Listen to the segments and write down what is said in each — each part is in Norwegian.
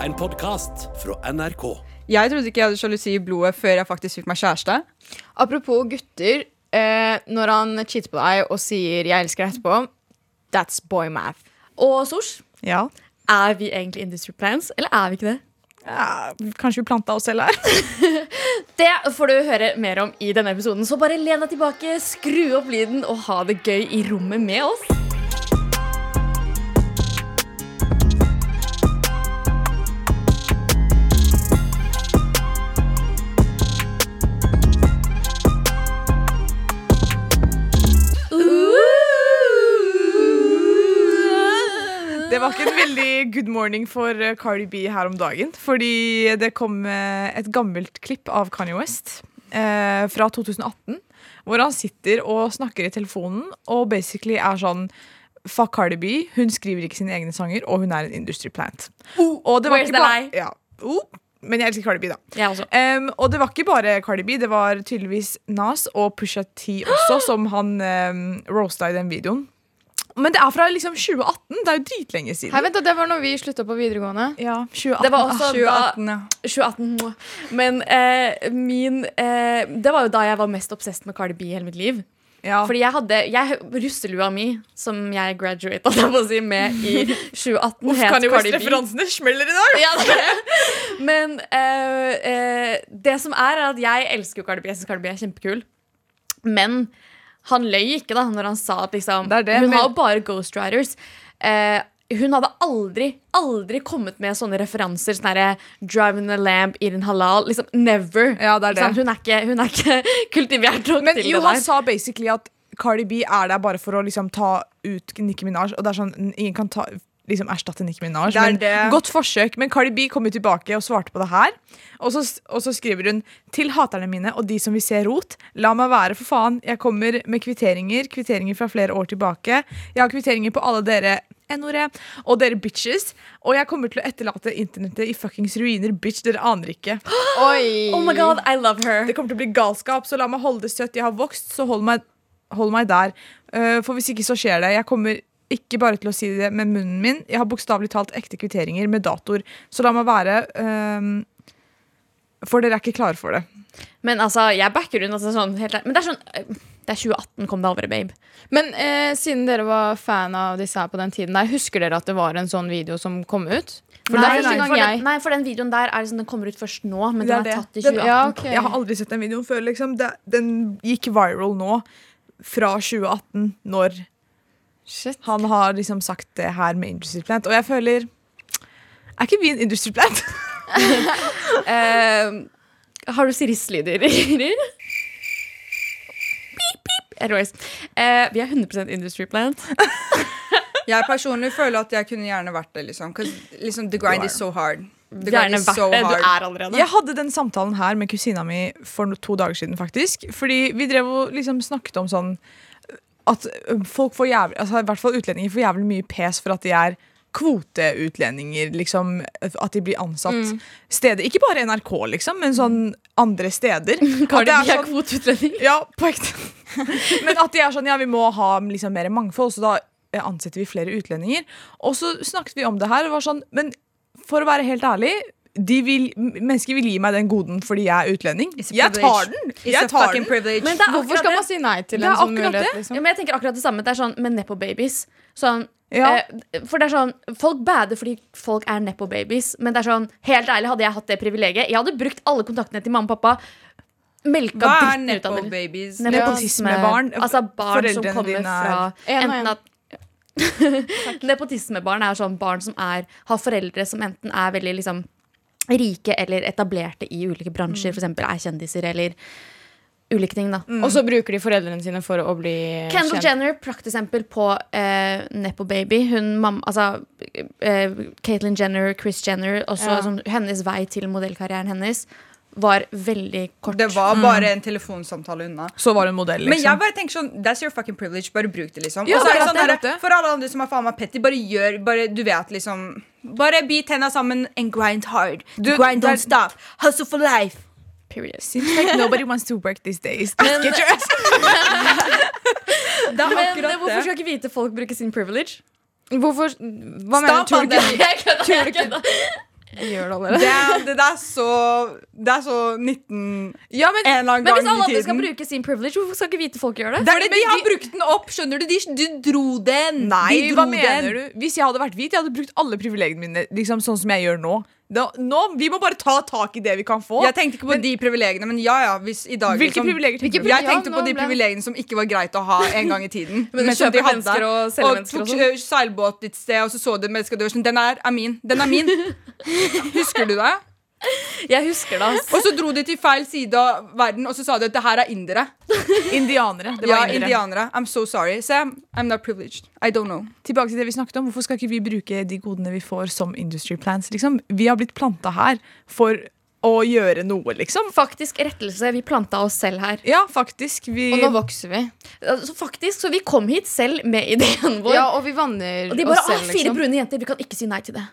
En podkast fra NRK. Jeg trodde ikke jeg hadde sjalusi i blodet før jeg faktisk fikk meg kjæreste. Apropos gutter. Eh, når han cheater på deg og sier 'jeg elsker deg' etterpå, that's boy math. Og Sosh, Ja. er vi egentlig industry plans, eller er vi ikke det? ja Kanskje vi planta oss selv her. Det får du høre mer om i denne episoden, så bare len deg tilbake, skru opp lyden og ha det gøy i rommet med oss. Veldig good morning for eh, Cardi B her om dagen. Fordi det kom eh, et gammelt klipp av Kanye West eh, fra 2018. Hvor han sitter og snakker i telefonen og basically er sånn Fuck Cardi B. Hun skriver ikke sine egne sanger, og hun er en industry plant. Og det var ikke lie? Ja. Oh, men jeg elsker Cardi B, da. Um, og det var ikke bare Cardi B, det var tydeligvis Nas og Pusha T også, som han um, roasta i den videoen. Men det er fra liksom 2018. Det er jo dritlenge siden. Hei, vent, da, Det var når vi slutta på videregående. Ja, 2018. Det var også da 2018, ja. 2018. Men eh, min eh, Det var jo da jeg var mest obsessed med Cardi B i hele mitt liv. Ja. Fordi jeg hadde jeg, Russelua mi, som jeg graduata si, med i 2018, Uff, het Cardi B. West-referansene smeller i dag! Ja, det. Men eh, eh, det som er, er at jeg elsker jo Cardi B. Jeg synes Cardi B er kjempekul. Men han løy ikke da når han sa at liksom, Det det, hun men- har jo bare ghostwriters. Eh, hun hadde aldri aldri kommet med sånne referanser. Sånn herre Driving a lamp, eating halal. Liksom, never. Ja, det er. Hun, er ikke, hun er ikke kultivert nok Men til jo, det han der. sa basically at Cardi B er der bare for å liksom ta ut Nicki Minaj. Og det er sånn, ingen kan ta, liksom erstatte Nicki Minaj. Det er Men det. Godt forsøk. Men Cardi B kom jo tilbake og svarte på det her. Og så, og så skriver hun til haterne mine og de som vil se rot. La meg være, for faen. Jeg kommer med kvitteringer. Kvitteringer fra flere år tilbake. Jeg har kvitteringer på alle dere N-ordet. Og dere bitches. Og jeg kommer til å etterlate internettet i fuckings ruiner. Bitch, dere aner ikke. Oi! Oh my god, I love her. Det kommer til å bli galskap, så la meg holde det søtt. Jeg har vokst, så hold meg, hold meg der. Uh, for hvis ikke så skjer det. Jeg kommer ikke bare til å si det med munnen min. Jeg har bokstavelig talt ekte kvitteringer med datoer. Så la meg være. um, for dere er ikke klare for det. Men altså, jeg backer unna Altså, sånn, helt, men det er sånn eh, Det er 2018, kom det over, babe. Men eh, siden dere var fan av disse her på den tiden, der, husker dere at det var en sånn video som kom ut? For det er første gang for jeg den, nei, for den videoen der er liksom, den kommer ut først nå, men Det den er er det. tatt i Den- 2018. Ja, okay. Jeg har aldri sett den videoen før. Liksom. Det, den gikk viral nå, fra 2018, når Shit. han har liksom sagt det her med Industry Plant. Og jeg føler Er ikke vi en Industry Plant? uh, har du sirisslyder, Ingrid? Pip, pip. Anyways, Uh, vi er 100 Industry Plant. Jeg personlig føler at jeg kunne gjerne vært det. liksom, liksom The grind is so hard. Gjerne vært so det. Du er allerede. Jeg hadde den samtalen her med kusina mi for to dager siden. faktisk Fordi vi drev og liksom snakket om sånn at folk får jævlig altså I hvert fall utlendinger får jævlig mye pes for at de er kvoteutlendinger. Liksom, at de blir ansatt Mm. steder. Ikke bare NRK, liksom, men sånn andre steder. At det er sånn- kvoteutlending. ja, på ekte. Men at de er sånn, ja, vi må ha liksom mer mangfold, så da ansetter vi flere utlendinger. Og så snakket vi om det her, og var sånn, men for å være helt ærlig, de vil, mennesker vil gi meg den goden fordi jeg er utlending. Jeg tar den! Jeg tar den. Men det er Hvorfor skal man si nei til en sånn mulighet? Liksom? Ja, men jeg tenker akkurat det samme. Det er sånn med Nepo Babies. Sånn, Ja. eh, for det er sånn Folk bader fordi folk er Nepo Babies. Men det er sånn, helt ærlig, hadde jeg hatt det privilegiet Jeg hadde brukt alle kontaktene til mamma og pappa. Melka Hva er ut av Nepo dem. babies? Nepotismebarn. Altså barn som kommer er- fra En enten at Nepotismebarn er sånn barn som er, har foreldre som enten er veldig liksom rike eller etablerte i ulike bransjer, for eksempel er kjendiser eller ulike ting. da Og så bruker de foreldrene sine for å bli Kendall kjent. Jenner, prakteksempel på eh, Nepo Baby. Hun, mamma, altså, eh, Caitlyn Jenner, Chris Jenner, også Ja. sånn, hennes vei til modellkarrieren hennes var veldig kort. Det var bare en telefonsamtale unna. Så var hun modell, liksom. Men jeg liksom. bare tenker sånn That's your fucking privilege. Bare bruk det, liksom. Ja, Og så er det sånn det, det. For alle andre som er faen meg petty, bare gjør bare, Du vet, liksom Bare bit tenna sammen and grind hard. Du, grind don't stop. Hustle for life. Period. Seems like nobody wants to work these days. Men- Get your ass Det er Men hvorfor skal ikke hvite folk bruke sin privilege? Hvorfor Hva mener Stop du? Tror du ikke Gjør det allerede. Det, det er så Det er så 19 Ja, men, en eller annen Men hvis alle andre skal bruke sin privilege, hvorfor skal ikke hvite folk gjøre det? Det Fordi de har de- brukt den opp, skjønner du? De, du dro den. Nei, de hva mener den. du? Hvis jeg hadde vært hvit, jeg hadde brukt alle privilegiene mine liksom sånn som jeg gjør nå. Da, nå vi må bare ta tak i det vi kan få. Jeg tenkte ikke på de privilegiene, men ja, ja. Hvis i dag Hvilke liksom- privilegier tenkte du? Jeg tenkte ja, på de ble- privilegiene som ikke var greit å ha en gang i tiden. Men men som de hadde. mennesker og og mennesker og tok sånn. seilbåt et sted, og så så du mennesker menneske, og du var sånn Den er, er min. Den er min. Husker du det? Jeg husker det. Altså. Og så dro de til feil side av verden, og så sa de at det her er indere. Indianere. Det Ja, indere. indianere. I'm so sorry. Sam, I'm, not privileged. I don't know. Tilbake til det vi snakket om. Hvorfor skal ikke vi bruke de godene vi får som industry plants? Liksom? Vi har blitt planta her for å gjøre noe, liksom. Faktisk rettelse. Vi planta oss selv her. Ja, faktisk. Vi, Og nå vokser vi. Altså, faktisk, Så vi kom hit selv med ideen vår. Ja, og vi vanner og de bare oss selv, ah, fire liksom. brune jenter, vi kan ikke si nei til det.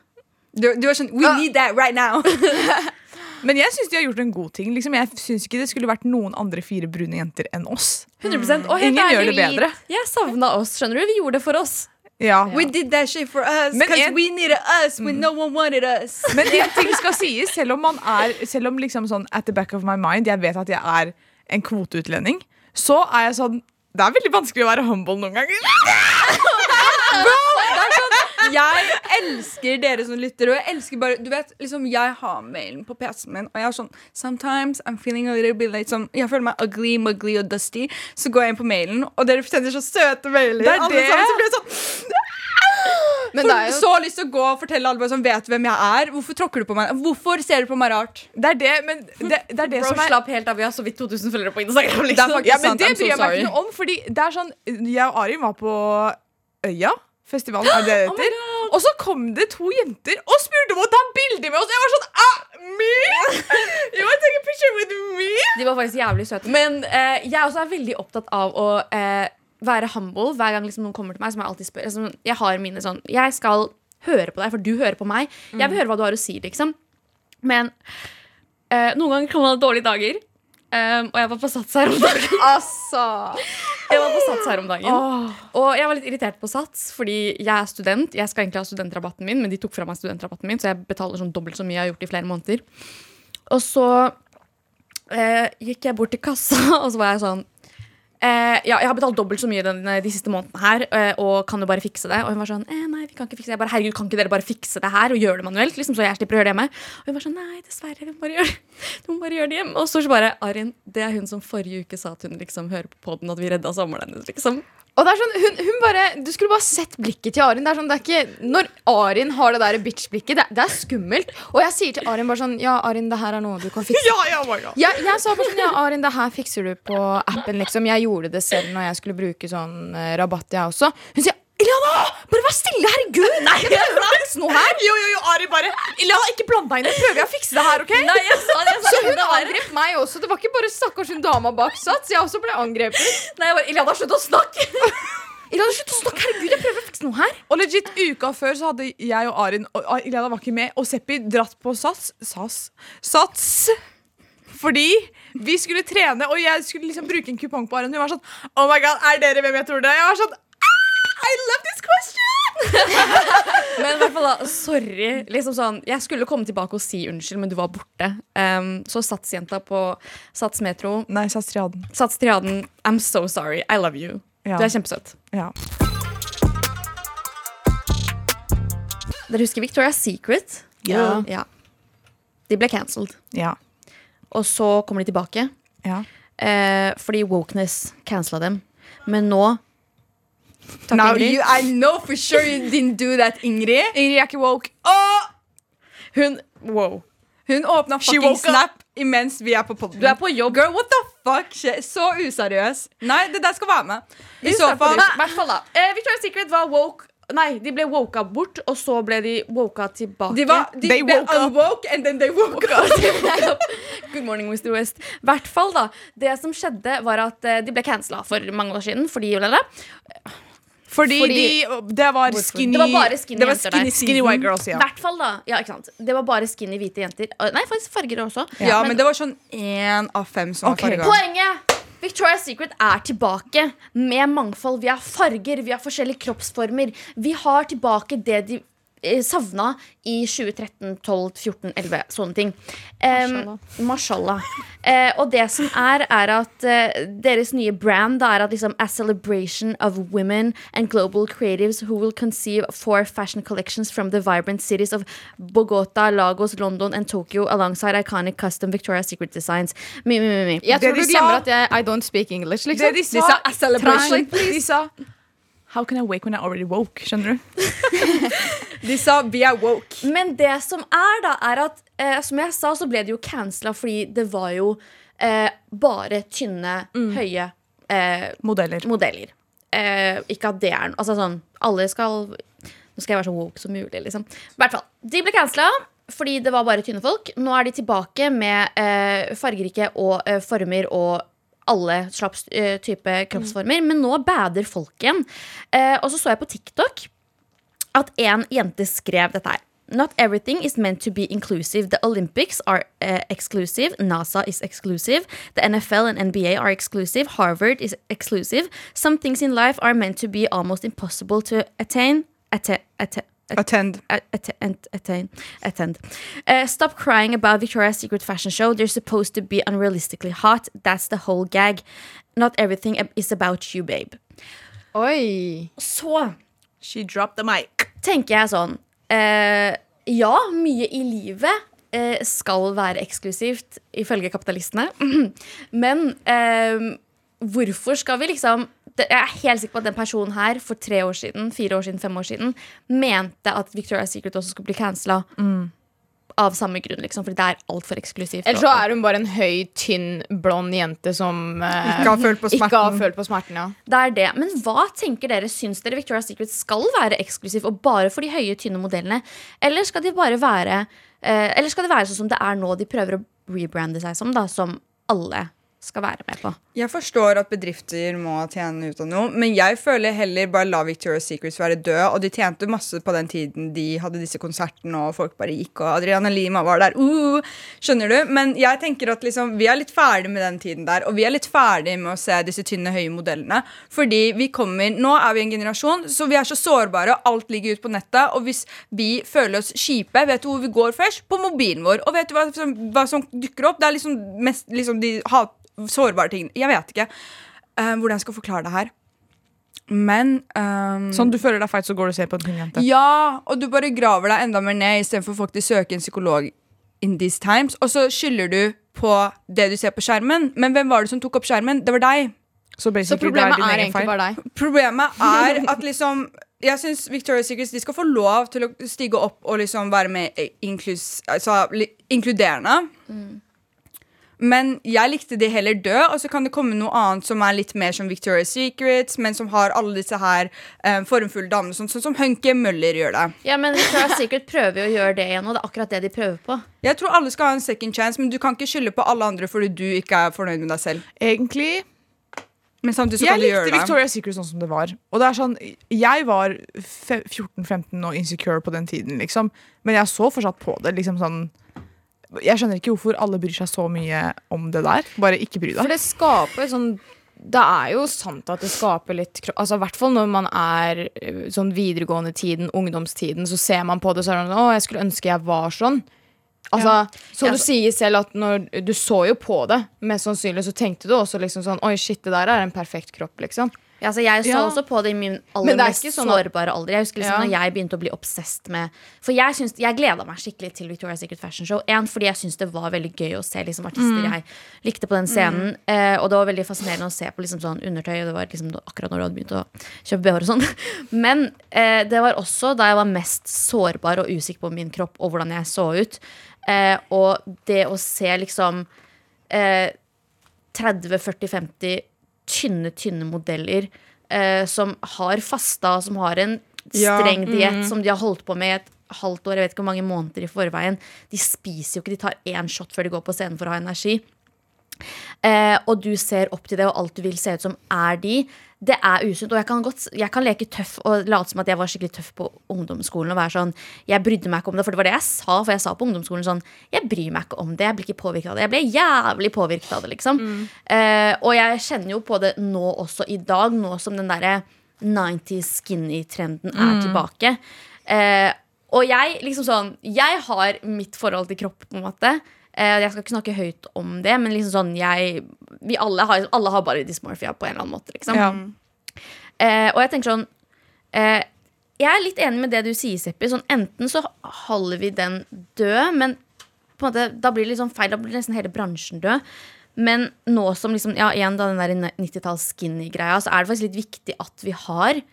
Du, du var sånn We need that right now. Men jeg syns de har gjort en god ting. Liksom. Jeg syns ikke det skulle vært noen andre fire brune jenter enn oss. 100% Og helt Ingen ærlig, gjør det bedre. Jeg savna oss. skjønner du? Vi gjorde det for oss. Ja. We did that shit for us. Because en- we needed us when no one wanted us. Men én ting skal sies, selv om man er Selv om liksom sånn at the back of my mind jeg vet at jeg er en kvoteutlending, så er jeg sånn Det er veldig vanskelig å være humble noen ganger. Jeg elsker dere som lytter, og jeg elsker bare Du vet, liksom, jeg har mailen på PC-en min, og jeg er sånn Sometimes I'm feeling a little bit like som, Jeg føler meg ugly, mugly og dusty. Så går jeg inn på mailen, og dere sender så søte mailer. Det er det. sammen, så blir jeg sånn Men det jo Så lyst til å gå og fortelle alle bare sånn, vet hvem jeg er. Hvorfor tråkker du på meg? Hvorfor ser du på meg rart? Det er det, men det, det, er det Bro, som er slapp helt av. Vi har så vidt 2000 følgere på Instagram. Det Liksom. faktisk ja, men sant. det bryr jeg meg ikke noe om. Fordi det er sånn Jeg og Arin var på Øya. Festivalen, er det det Oh og så kom det to jenter og spurte om å ta bilde med oss. Jeg var sånn ah, Me? You want take a picture with me? De var faktisk jævlig søte. Men eh, jeg også er veldig opptatt av å eh, være humble hver gang liksom, noen kommer til meg. Som Jeg alltid spør altså, Jeg har mine sånn Jeg skal høre på deg, for du hører på meg. Jeg vil høre hva du har å si, liksom. Men eh, noen ganger kan man ha dårlige dager. Um, og jeg var på Sats her om dagen. Altså Jeg var på Sats her om dagen Og jeg var litt irritert på Sats, fordi jeg er student. Jeg skal egentlig ha studentrabatten min, men de tok fra meg studentrabatten min, så jeg betaler sånn dobbelt så mye jeg har gjort i flere måneder. Og så eh, gikk jeg bort til kassa, og så var jeg sånn eh, Ja, jeg har betalt dobbelt så mye den, de siste månedene her, eh, og kan du bare fikse det? Og hun var sånn eh, Nei, vi kan ikke fikse det. Jeg bare, Herregud, kan ikke dere bare fikse det her og gjøre det manuelt? Liksom, så jeg slipper å gjøre det hjemme. Og hun var sånn Nei, dessverre, vi må bare gjøre det. Må bare gjøre det hjemme. Og så, bare Arin, det er hun som forrige uke sa at hun liksom hører på podden at vi redda sommeren hennes, liksom. Og det er sånn, hun, hun bare, Du skulle bare sett blikket til Arin. Det er sånn, det er ikke, Når Arin har det der bitch-blikket, det, det er skummelt. Og jeg sier til Arin bare sånn Ja, Arin, det her er noe du kan fikse. Ja, ja, oh. Jeg, jeg sa bare sånn, ja, Arin, det her fikser du på appen, liksom. Jeg gjorde det selv når jeg skulle bruke sånn eh, rabatt, jeg også. Hun sier Iliana, bare vær stille, herregud! Nei, jeg prøver å fikse noe her. Jo, jo, jo, Ari bare Iliana, ikke bland deg inn. Jeg prøver å fikse det her, OK? Nei, jeg sa det, jeg sa Så hun angrep meg også. Det var ikke bare stakkars hun dama bak Sats. Jeg også ble angrepet. Nei, jeg bare, Iliana, slutt å snakke! Iliana, slutt å snakke, herregud, jeg prøver å fikse noe her. Og legit, uka før så hadde jeg og Arin Og Iliana var ikke med, og Seppi dratt på Sats Sats? Sats fordi vi skulle trene, og jeg skulle liksom bruke en kupong på Arin. Hun var sånn Oh my god, er dere hvem jeg tror det er? Jeg var sånn I love this question! Men i hvert fall da, sorry. Liksom sånn, jeg skulle komme tilbake og si unnskyld, men du var borte. Um, så Sats-jenta på Sats Metro, Nei, Sats Triaden. Sats Triaden, I'm so sorry. I love you. Ja. Du er kjempesøt. Ja. Dere husker Victoria's Secret? Ja. ja. De ble cancelled. Ja. Og så kommer de tilbake. ja. Eh, fordi wokeness cancela dem. Men nå Takk, Now Ingrid. you, I know for sure you didn't do that, Ingrid. Ingrid er ikke woke. Hun Wow. Hun åpna fucking. Snap imens vi er på podden. Du er på jobb. Girl, what the fuck? Så useriøs. Nei, det der skal være med. I så fall eh, Victoria's Secret var woke Nei, de ble woka bort, og så ble de woka tilbake. De, var, de They ble woke up. unwoke, and then they woke up. Good morning, Mr. West. Hvert fall da Det som skjedde, var at eh, de ble cancela for mange år siden. Fordi eller, Fordi, Fordi- de, det var skinny Det var bare skinny det var jenter der. skinny white girls, ja. hvert fall da Ja, Det var bare skinny hvite jenter. Nei, faktisk farger også. Ja, men det var sånn én av fem som okay. var farga. Poenget! Victoria's Secret er tilbake med mangfold. Vi har farger, vi har forskjellige kroppsformer. Vi har tilbake det de savna i 2013, 12, 14, 11. Sånne ting. Um, Mashallah. Uh, og det som er, er at uh, deres nye brand da, er at liksom A celebration of women and global creatives who will conceive four fashion collections from the vibrant cities of Bogota, Lagos, London and Tokyo alongside iconic custom Victoria's Secret designs. Mi, mi, mi, mi. Jeg tror de du glemmer sa- at jeg I don't speak English, liksom. Det de sa, sa a celebration, Trang, De sa How can I wake when I already woke? Skjønner du? De sa 'vi er woke'. Men det som er, da, er at eh, som jeg sa, så ble det jo cancela fordi det var jo eh, bare tynne, høye eh, Modeller. modeller. Eh, ikke at det er Altså sånn Alle skal Nå skal jeg være så woke som mulig, liksom. I hvert fall. De ble cancela fordi det var bare tynne folk. Nå er de tilbake med eh, fargerike og eh, former og alle slags uh, type kroppsformer. Men nå bader folk igjen. Uh, og så så jeg på TikTok at en jente skrev dette her. Not everything is meant to be inclusive. The Olympics are uh, exclusive. NASA is exclusive. The NFL and NBA are exclusive. Harvard is exclusive. Some things in life are meant to be almost impossible to attain. attain, atta- Attend. Attend. attend. attend. Uh, stop crying about Victoria's Secret fashion show. They're supposed to be unrealistically hot. That's the whole gag. Not everything is about you, babe. Oi. Så She dropped the mic. tenker jeg sånn uh, Ja, mye i livet uh, skal være eksklusivt, ifølge kapitalistene. Men eh, hvorfor skal vi liksom Jeg er helt sikker på at den personen her for tre år siden, fire år siden, fem år siden mente at Victoria's Secret også skulle bli cancela. Av samme grunn, liksom, fordi det er altfor eksklusivt. Eller så er hun bare en høy, tynn, blond jente som eh, Ikke har følt på ikke har smerten. følt på smerten. Ja. Det er det. Men hva tenker dere? Syns dere Victoria's Secret skal være eksklusiv og bare for de høye, tynne modellene? Eller skal de bare være eh, Eller skal det være sånn som det er nå de prøver å rebrande seg som, da, som alle skal være med på? Jeg forstår at bedrifter må tjene ut av noe, men jeg føler heller bare la Victoria's Secrets være død. Og de tjente masse på den tiden de hadde disse konsertene, og folk bare gikk, og Adriana Lima var der. Uh, skjønner du? Men jeg tenker at liksom, vi er litt ferdig med den tiden der, og vi er litt ferdig med å se disse tynne, høye modellene. Fordi vi kommer Nå er vi en generasjon, så vi er så sårbare, alt ligger ute på nettet. Og hvis vi føler oss kjipe, vet du hvor vi går først? På mobilen vår. Og vet du hva som, hva som dukker opp? Det er liksom mest liksom de hat, sårbare ting. Jeg vet ikke uh, hvordan jeg skal forklare det her. Men um, Sånn du føler deg feit, så går du og ser på en tynn jente. Ja, og du bare graver deg enda mer ned istedenfor faktisk søke en psykolog in these times. Og så skylder du på det du ser på skjermen. Men hvem var det som tok opp skjermen? Det var deg. Så, Så problemet det er din er egentlig feil. bare deg. Problemet er at liksom Jeg syns Victoria's Secrets de skal få lov til å stige opp og liksom være med inklus, altså, inkluderende. inkluderende. Men jeg likte de heller dø, og så kan det komme noe annet som er litt mer som Victoria's Secrets, men som har alle disse her um, formfulle damene, sånn, sånn som Hunky Møller gjør det. Ja, men Victoria's Secret prøver jo å gjøre det igjen, og det er akkurat det de prøver på. Jeg tror alle skal ha en second chance, men du kan ikke skylde på alle andre fordi du ikke er fornøyd med deg selv. Egentlig Men så Jeg kan du likte gjøre det. Victoria's Secret sånn som det var. Og det er sånn, Jeg var 14-15 og insecure på den tiden, liksom. Men jeg så fortsatt på det. liksom sånn Jeg skjønner ikke hvorfor alle bryr seg så mye om det der. Bare ikke bry For deg. det skaper sånn det er jo sant at det skaper litt Altså I hvert fall når man er eh, sånn videregående tiden, ungdomstiden, så ser man på det så sånn Å, jeg skulle ønske jeg var sånn. Altså, Ja, du sier selv, at når du så jo på det, mest sannsynlig så tenkte du også liksom sånn Oi, shit, det der er en perfekt kropp, liksom. Ja, altså jeg så Ja. også på det i min aller er mest sånn sårbare alder. Jeg husker liksom Ja. når jeg begynte å bli obsessed med For jeg, syns, jeg gleda meg skikkelig til Victoria's Secret Fashion Show. En, fordi jeg syntes det var veldig gøy å se liksom, artister Mm. jeg likte på den scenen. Eh, og det var veldig fascinerende å se på liksom, sånn undertøy. Og det var liksom, akkurat når du hadde begynt å kjøpe BH-er og sånn. Men eh, det var også da jeg var mest sårbar og usikker på min kropp og hvordan jeg så ut. Eh, og det å se liksom eh, 30-40-50 tynne, tynne modeller eh, som har fasta, som har en Ja, streng diett som de har holdt på med i et halvt år, jeg vet ikke hvor mange måneder i forveien. De spiser jo ikke, de tar én shot før de går på scenen for å ha energi. Eh, og du ser opp til det, og alt du vil se ut som er de. Det er usunt. Og jeg kan, godt, jeg kan leke tøff og late som at jeg var skikkelig tøff på ungdomsskolen. Og være sånn, Jeg brydde meg ikke om det, for det var det jeg sa. For jeg sa på ungdomsskolen sånn Jeg bryr meg ikke om det, jeg blir ikke påvirket av det. Jeg ble jævlig påvirket av det, liksom. Eh, og jeg kjenner jo på det nå også i dag, nå som den derre 90 skinny-trenden er tilbake. Eh, Og jeg liksom sånn Jeg har mitt forhold til kropp, på en måte. Eh, jeg skal ikke snakke høyt om det, men liksom sånn jeg Vi alle har, alle har bare dysmorphia på en eller annen måte, liksom. Ja. Eh, og jeg tenker sånn eh, Jeg er litt enig med det du sier, Seppi. Sånn, enten så holder vi den død, men på en måte, da blir det litt sånn feil. Da blir nesten hele bransjen død. Men nå som liksom, ja, igjen da den 90-talls skinny-greia, så er det faktisk litt viktig at vi har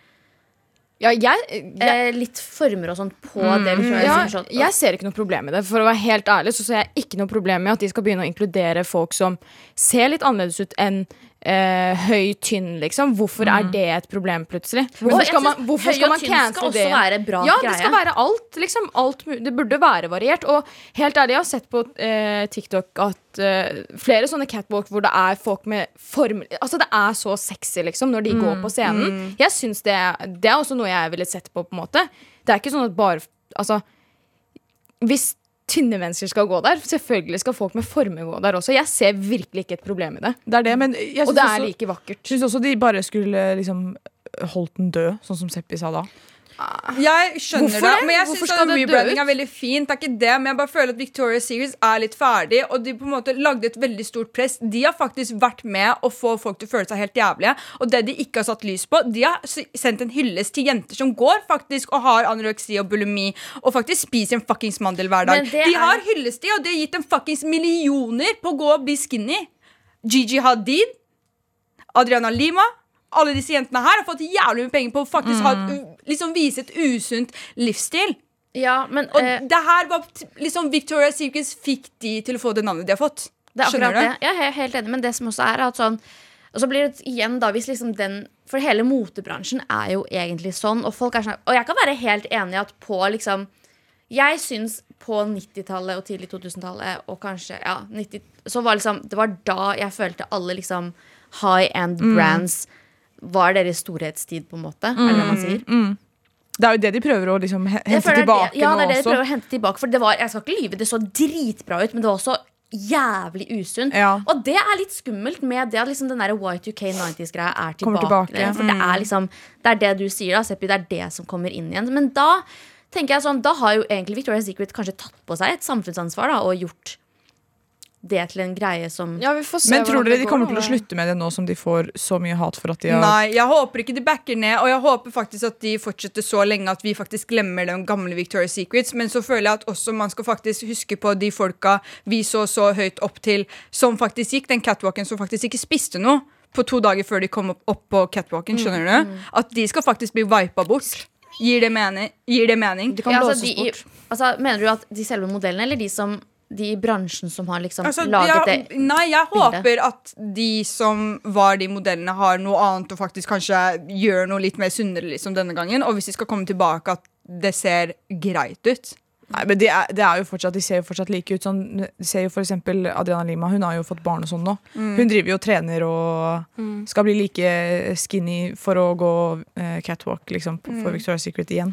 Ja, jeg, jeg, eh, litt former og sånn på det. vi ja, jeg ser ikke noe problem med det. For å være helt ærlig så ser jeg ikke noe problem med at de skal begynne å inkludere folk som ser litt annerledes ut enn eh, høy, tynn, liksom. Hvorfor er det et problem plutselig? Hvorfor skal man, hvorfor høy skal og man tynn skal også være bra ja, greie. det skal være alt. Liksom, alt det burde være variert. Og helt ærlig, jeg har sett på eh, TikTok at eh, flere sånne catwalk hvor det er folk med form Altså, det er så sexy, liksom, når de går på scenen. Jeg synes det, det er også noe jeg ville sett på, på en måte. Det er ikke sånn at bare Altså, hvis tynne mennesker skal gå der, selvfølgelig skal folk med former gå der også. Jeg ser virkelig ikke et problem i det. Det er det, men jeg Og det er også, like vakkert. synes også de bare skulle liksom holdt den død, sånn som Seppi sa da. Jeg skjønner Hvorfor det, men jeg syns rebranding er veldig fint. Det er ikke det, men jeg bare føler at Victoria's Series er litt ferdig, og de på en måte lagde et veldig stort press. De har faktisk vært med å få folk til å føle seg helt jævlige, og det de ikke har satt lys på, de har sendt en hyllest til jenter som går faktisk og har anoreksi og bulimi, og faktisk spiser en fuckings mandel hver dag. De er- har hyllest til, og de har gitt dem fuckings millioner på å gå og bli skinny. Gigi Hadid, Adriana Lima alle disse jentene her har fått jævlig mye penger på å faktisk ha liksom vise et usunt livsstil. Ja, men Og eh, det her var liksom Victoria Secret fikk de til å få det navnet de har fått. Det er Skjønner du? det. Jeg er helt enig, men det som også er at sånn Og så blir det igjen da hvis liksom den For hele motebransjen er jo egentlig sånn, og folk er sånn Og jeg kan være helt enig at på liksom Jeg syns på 90-tallet og tidlig 2000-tallet og kanskje ja, 90 Så var liksom Det var da jeg følte alle liksom high end Mm. Brands er deres storhetstid, på en måte. Er det det man sier? Det er jo det de prøver å liksom hente tilbake det ja, nå også. ja, det er det de prøver å hente tilbake. For det var, jeg skal ikke lyve, det så dritbra ut, men det var også jævlig usunt. Ja. Og det er litt skummelt med det at liksom den der Y2K 90s-greia er tilbake. tilbake. For det er liksom Det er det du sier, da, Seppi. Det er det som kommer inn igjen. Men da tenker jeg sånn, da har jo egentlig Victoria's Secret kanskje tatt på seg et samfunnsansvar da, og gjort det til en greie som Ja, vi får se Men tror dere de kommer til å slutte med det nå som de får så mye hat for at de har Nei, jeg håper ikke de backer ned, og jeg håper faktisk at de fortsetter så lenge at vi faktisk glemmer den gamle Victoria's Secrets. Men så føler jeg at også man skal faktisk huske på de folka vi så så høyt opp til, som faktisk gikk den catwalken, som faktisk ikke spiste noe på to dager før de kom opp, opp på catwalken. Skjønner du? At de skal faktisk bli vipa bort. Gir det mening? Gir det mening? De kan Ja, blåses altså, de, bort. altså, Mener du at de selve modellene, eller de som de i bransjen som har liksom Altså, laget ja, det Nei, jeg bildet. håper at de som var de modellene, har noe annet og faktisk kanskje gjør noe litt mer sunnere liksom denne gangen. Og hvis de skal komme tilbake, at det ser greit ut. Nei, men de er, de, er jo fortsatt, de ser jo fortsatt like ut. Sånn, de ser jo for eksempel Adriana Lima, hun har jo fått barn og sånn nå. Mm. Hun driver jo og trener og skal bli like skinny for å gå eh, catwalk liksom, på- for Victoria's Secret igjen.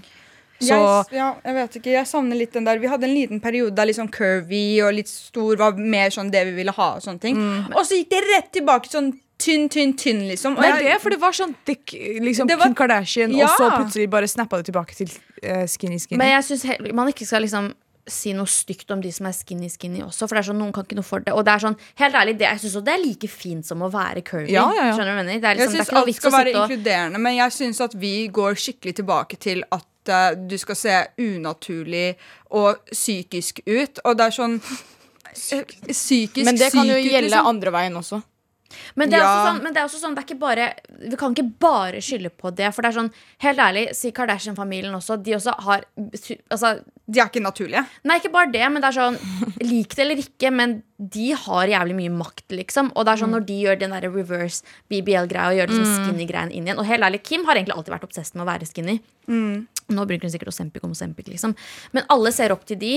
Så jeg, ja, jeg vet ikke, jeg savner litt den der Vi hadde en liten periode der sånn curvy og litt stor var mer sånn det vi ville ha. Og sånne ting Og så gikk det rett tilbake sånn tynn, tynn, tynn, liksom. Og det er jeg- det, for det var sånn dick, liksom var- Kim Kardashian, Ja. og så plutselig bare snappa det tilbake til uh, skinny skinny. Men jeg syns man ikke skal liksom si noe stygt om de som er skinny skinny også. For det er sånn, noen kan ikke noe for det Og det er sånn, helt ærlig, det, jeg syns det er like fint som å være curvy. Ja, ja, ja. Skjønner du hva jeg mener? Det er, Jeg liksom, er syns alt skal være og inkluderende, men jeg syns at vi går skikkelig tilbake til at eh, du skal se unaturlig og psykisk ut. Og det er sånn eh, Psykisk Men det kan jo gjelde liksom. andre veien også. Men det er, Ja. også sånn, men det er også sånn, det er ikke bare Vi kan ikke bare skylde på det. For det er sånn, helt ærlig, si Kardashian-familien også. De også har altså, De er ikke naturlige. Nei, ikke bare det, men det er sånn Lik det eller ikke, men de har jævlig mye makt, liksom. Og det er sånn når de gjør den der reverse BBL-greia og gjør liksom skinny-greien inn igjen. Og helt ærlig, Kim har egentlig alltid vært obsessed med å være skinny. Nå bruker hun sikkert Osempic om Osempic, liksom. Men alle ser opp til de.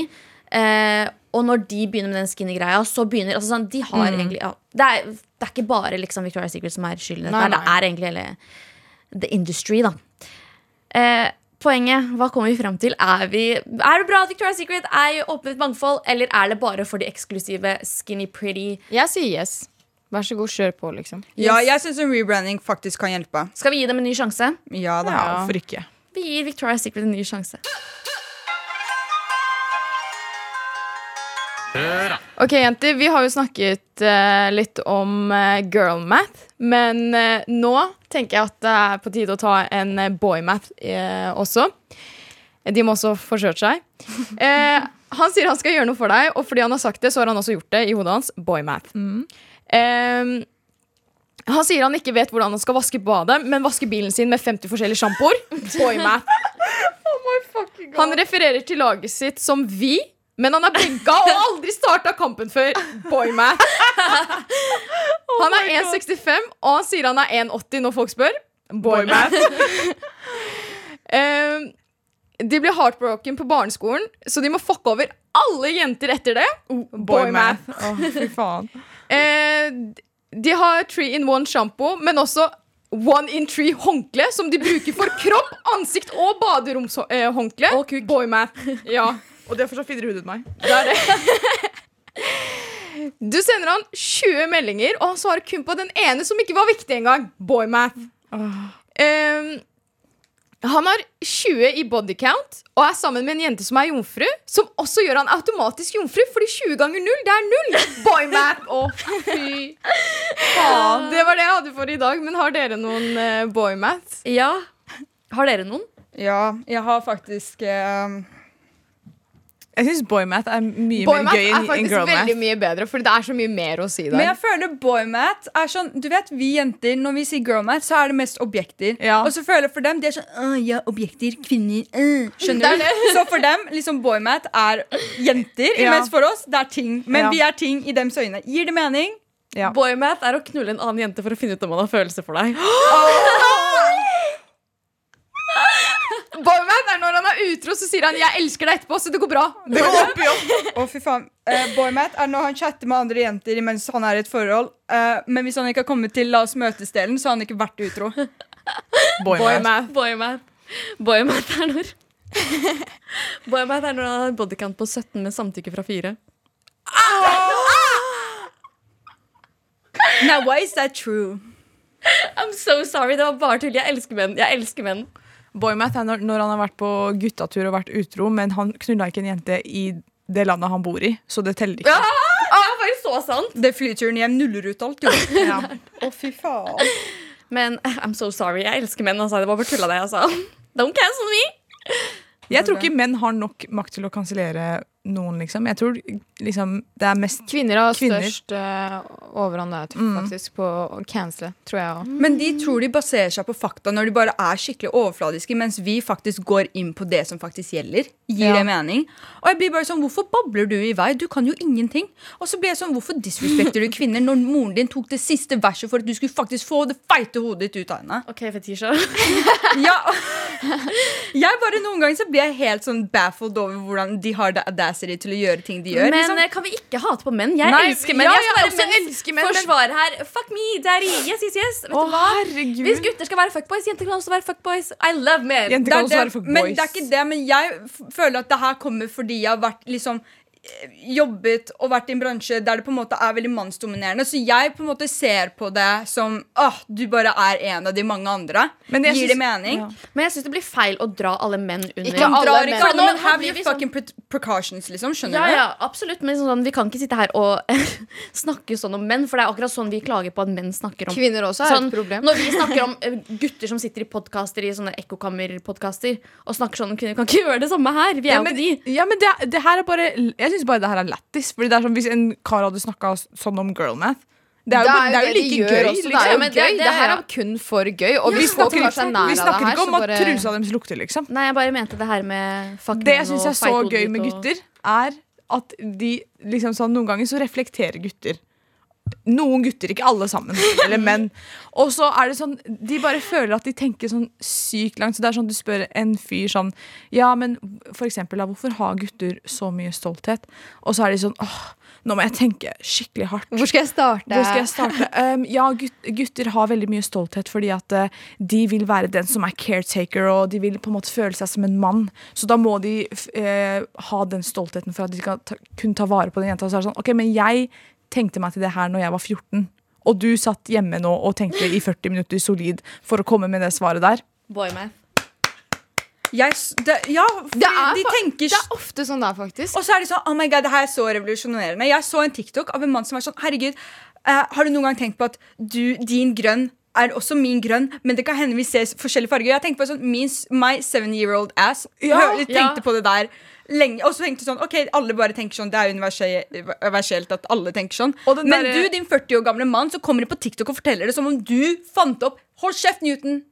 Eh, og når de begynner med den skinny-greia, så begynner altså sånn, De har egentlig ja, det, er, det er ikke bare liksom Victoria's Secret som er skyld i dette. Det er egentlig hele the industry, da. Eh, poenget, hva kommer vi fram til? Er, vi, er, det bra at Victoria's Secret er åpnet mangfold, eller er det bare for de eksklusive skinny pretty? Jeg sier yes. Vær så god, kjør på, liksom. Yes. Ja, jeg syns en rebranding faktisk kan hjelpe. Skal vi gi dem en ny sjanse? Ja da, ja. hvorfor ikke? Vi gir Victoria's Secret en ny sjanse. Ok, jenter. Vi har jo snakket uh, litt om uh, girl math, men uh, nå tenker jeg at det er på tide å ta en boymath boy math eh, også. De må også forsøke seg. Eh, han sier han skal gjøre noe for deg, og fordi han har sagt det, så har han også gjort det i hodet hans. Boy Mm. Eh, han sier han ikke vet hvordan han skal vaske badet, men vaske bilen sin med 50 forskjellige sjampoer. Boy math. Han refererer til laget sitt som vi, men han er benka og har aldri starta kampen før. Boy math. Han er 1,65, og han sier han er 1,80 når folk spør. Boy math. Eh, de blir heartbroken på barneskolen, så de må fucke over alle jenter etter det. Boy math. Å, fy faen. Eh, de har three in one shampoo, men også one in three håndkle, som de bruker for kropp, ansikt og baderomshåndkle. Og kuk. Boy math. Ja, Og det er fortsatt finere hodet enn meg. det er det. Du sender han 20 meldinger, og han svarer kun på den ene som ikke var viktig engang. Boy Oh. Um, han har 20 i body count og er sammen med en jente som er jomfru, som også gjør han automatisk jomfru, fordi 20 ganger 0, det er 0. Boy Å, Å, fy faen. Det var det jeg hadde for i dag, men har dere noen uh, boy math? Ja. Har dere noen? Ja, jeg har faktisk eh, Jeg syns boymat er mye Boy mer gøy er enn faktisk girlmath. veldig mye bedre, for det er så mye mer å si der. Men jeg føler boymat er sånn Du vet, vi jenter, når vi sier girlmat, så er det mest objekter. Ja. Og så føler jeg for dem, de er sånn ja, objekter, kvinner. øh». Skjønner Det du? er Så for dem, liksom boymat er jenter, Ja. mens for oss, det er ting. Men Ja. vi er ting i dems øyne. Gir det mening? Ja. Boymath er å knulle en annen jente for å finne ut om man har følelser for deg. Boy math er når han er utro, så sier han 'jeg elsker deg' etterpå, så det går bra. Det går opp i opp. Å, fy faen. Uh, boymat er når han chatter med andre jenter mens han er i et forhold. Uh, men hvis han ikke har kommet til la oss møtes-delen, så har han ikke vært utro. Boy Boymath. boy. Boymath er når Boymath er når han har bodycount på 17 med samtykke fra 4. Now, why is that true? I'm so sorry, det var bare tull. Jeg elsker menn. Jeg elsker menn. Boymath er når, når han har vært på guttatur og vært utro, men han knulla ikke en jente i det landet han bor i, så det teller ikke. Ah, det var jo så sant. Det flyturen hjem nuller ut alt, jo. Ja. Å, fy faen. Men I'm so sorry. Jeg elsker menn. Altså. Det var bare tulla, det jeg sa. Don't cancel me. Jeg tror ikke menn har nok makt til å kansellere noen, liksom. Jeg tror liksom det er mest Kvinner har Kvinner. størst uh, overhånd der, faktisk, på å cancele, tror jeg òg. Men de tror de baserer seg på fakta når de bare er skikkelig overfladiske, mens vi faktisk går inn på det som faktisk gjelder. Gir Ja. det mening? Og jeg blir bare sånn, Hvorfor babler du i vei? Du kan jo ingenting. Og så blir jeg sånn, Hvorfor disrespekter du kvinner når moren din tok det siste verset for at du skulle faktisk få det feite hodet ditt ut av henne? OK, Fetisha. Ja, jeg bare Noen ganger så blir jeg helt sånn baffled over hvordan de har the audacity til å gjøre ting de gjør. Men liksom. eh, kan vi ikke hate på menn? Jeg Nei, elsker menn. ja, jeg skal være elsker menn, men- forsvarer her. Fuck me, daddy. Yes, yes, yes. Vet oh, du hva? herregud. Hvis gutter skal være fuckboys, jenter kan også være fuckboys. I love men. Jenter Det kan er også det, være fuckboys. men det er ikke det, men jeg føler at det her kommer fordi jeg har vært liksom jobbet og vært i en bransje der det på en måte er veldig mannsdominerende. Så jeg på en måte ser på det som åh, du bare er en av de mange andre. Men Gir synes, det mening? Ja. Men jeg syns det blir feil å dra alle menn under. Ikke alle Drar menn. ikke alle, men her blir vi sånn- fucking precautions, liksom. Skjønner Ja, du? ja, absolutt, men sånn, vi kan ikke sitte her og snakke sånn om menn, for det er akkurat sånn vi klager på at menn snakker om Kvinner også er Sånn, et problem. Når vi snakker om eh, gutter som sitter i podkaster i sånne ekkokammerpodkaster og snakker sånn om kvinner, kan ikke gjøre det samme her. Vi er Ja, jo ikke de. ja, men det, det her er bare Jeg syns bare det her er lættis. Fordi det er sånn Hvis en kar hadde snakka sånn om girlmath Det er jo, det er jo de like gjør gøy. også. Liksom. det- Det, det- her er kun for gøy. Og vi hvis folk snakker, tar seg nær vi av det snakker ikke om at bare trusa deres lukter, liksom. Nei, jeg bare mente det her med fuck Det jeg syns er så gøy med gutter, er at de liksom sånn Noen ganger så reflekterer gutter. Noen gutter, ikke alle sammen. Eller menn. Og så er det sånn De bare føler at de tenker sånn sykt langt. Så det er sånn Du spør en fyr sånn Ja, men for eksempel, da, hvorfor har gutter så mye stolthet? Og så er de sånn Åh, nå må jeg tenke skikkelig hardt. Hvor skal jeg starte? Hvor skal jeg starte? Um, ja, gutter har veldig mye stolthet fordi at uh, de vil være den som er caretaker, og de vil på en måte føle seg som en mann. Så da må de eh, ha den stoltheten for at de kan ta, kunne ta vare på den jenta. Og så er det sånn, ok, men jeg tenkte meg til det her når jeg var 14, og du satt hjemme nå og tenkte i 40 minutter solid for å komme med det svaret der. Boy math. Jeg, det, ja, Det er de tenker Det er ofte sånn det er, faktisk. Og så er de sånn, oh my god, det her er så revolusjonerende Jeg så en TikTok av en mann som var sånn Herregud, uh, har du noen gang tenkt på at du, din grønn er også min grønn, men det kan hende vi ser forskjellige farger. Jeg tenkte på sånn, min, My seven year old ass Ja. jeg tenkte Ja. på det der lenge. Og så tenkte sånn, ok, alle bare tenker sånn Det er universe- universelt at alle tenker sånn. Men der, du, din 40 år gamle mann, så kommer de på TikTok og forteller det som om du fant opp Hold kjeft, Newton!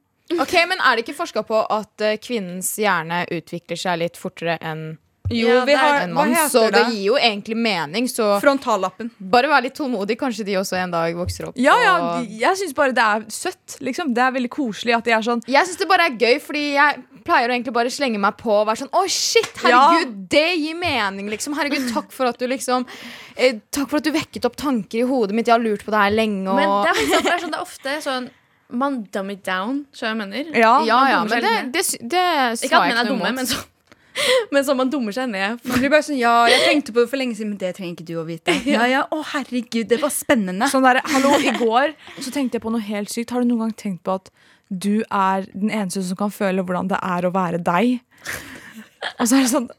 Ok, Men er det ikke forska på at eh, kvinnens hjerne utvikler seg litt fortere enn Jo, Ja, vi har en Hva mann? heter Så det det? gir jo egentlig mening. Så Frontallappen. bare vær litt tålmodig. Kanskje de også en dag vokser opp. Ja, ja, og- jeg syns bare det er søtt. Liksom. Det er veldig koselig at de er sånn Jeg syns det bare er gøy, fordi jeg pleier å egentlig bare slenge meg på og være sånn Å, shit, herregud, det gir mening, liksom. Herregud, takk for at du liksom eh, Takk for at du vekket opp tanker i hodet mitt. Jeg har lurt på det her lenge. Og... Men er, det er, sånn, det er ofte sånn Man dumb it down, så jeg mener. Ja. ja, ja, men det, det, det sa Ikke at jeg menn er ikke noe dumme, imot. men så Men så man dummer seg ned. Man blir bare sånn, ja, jeg tenkte på det for lenge siden, men det trenger ikke du å vite. Ja, ja, å herregud, det var spennende. Sånn der, hallo, I går så tenkte jeg på noe helt sykt. Har du noen gang tenkt på at du er den eneste som kan føle hvordan det er å være deg? Og så er det sånn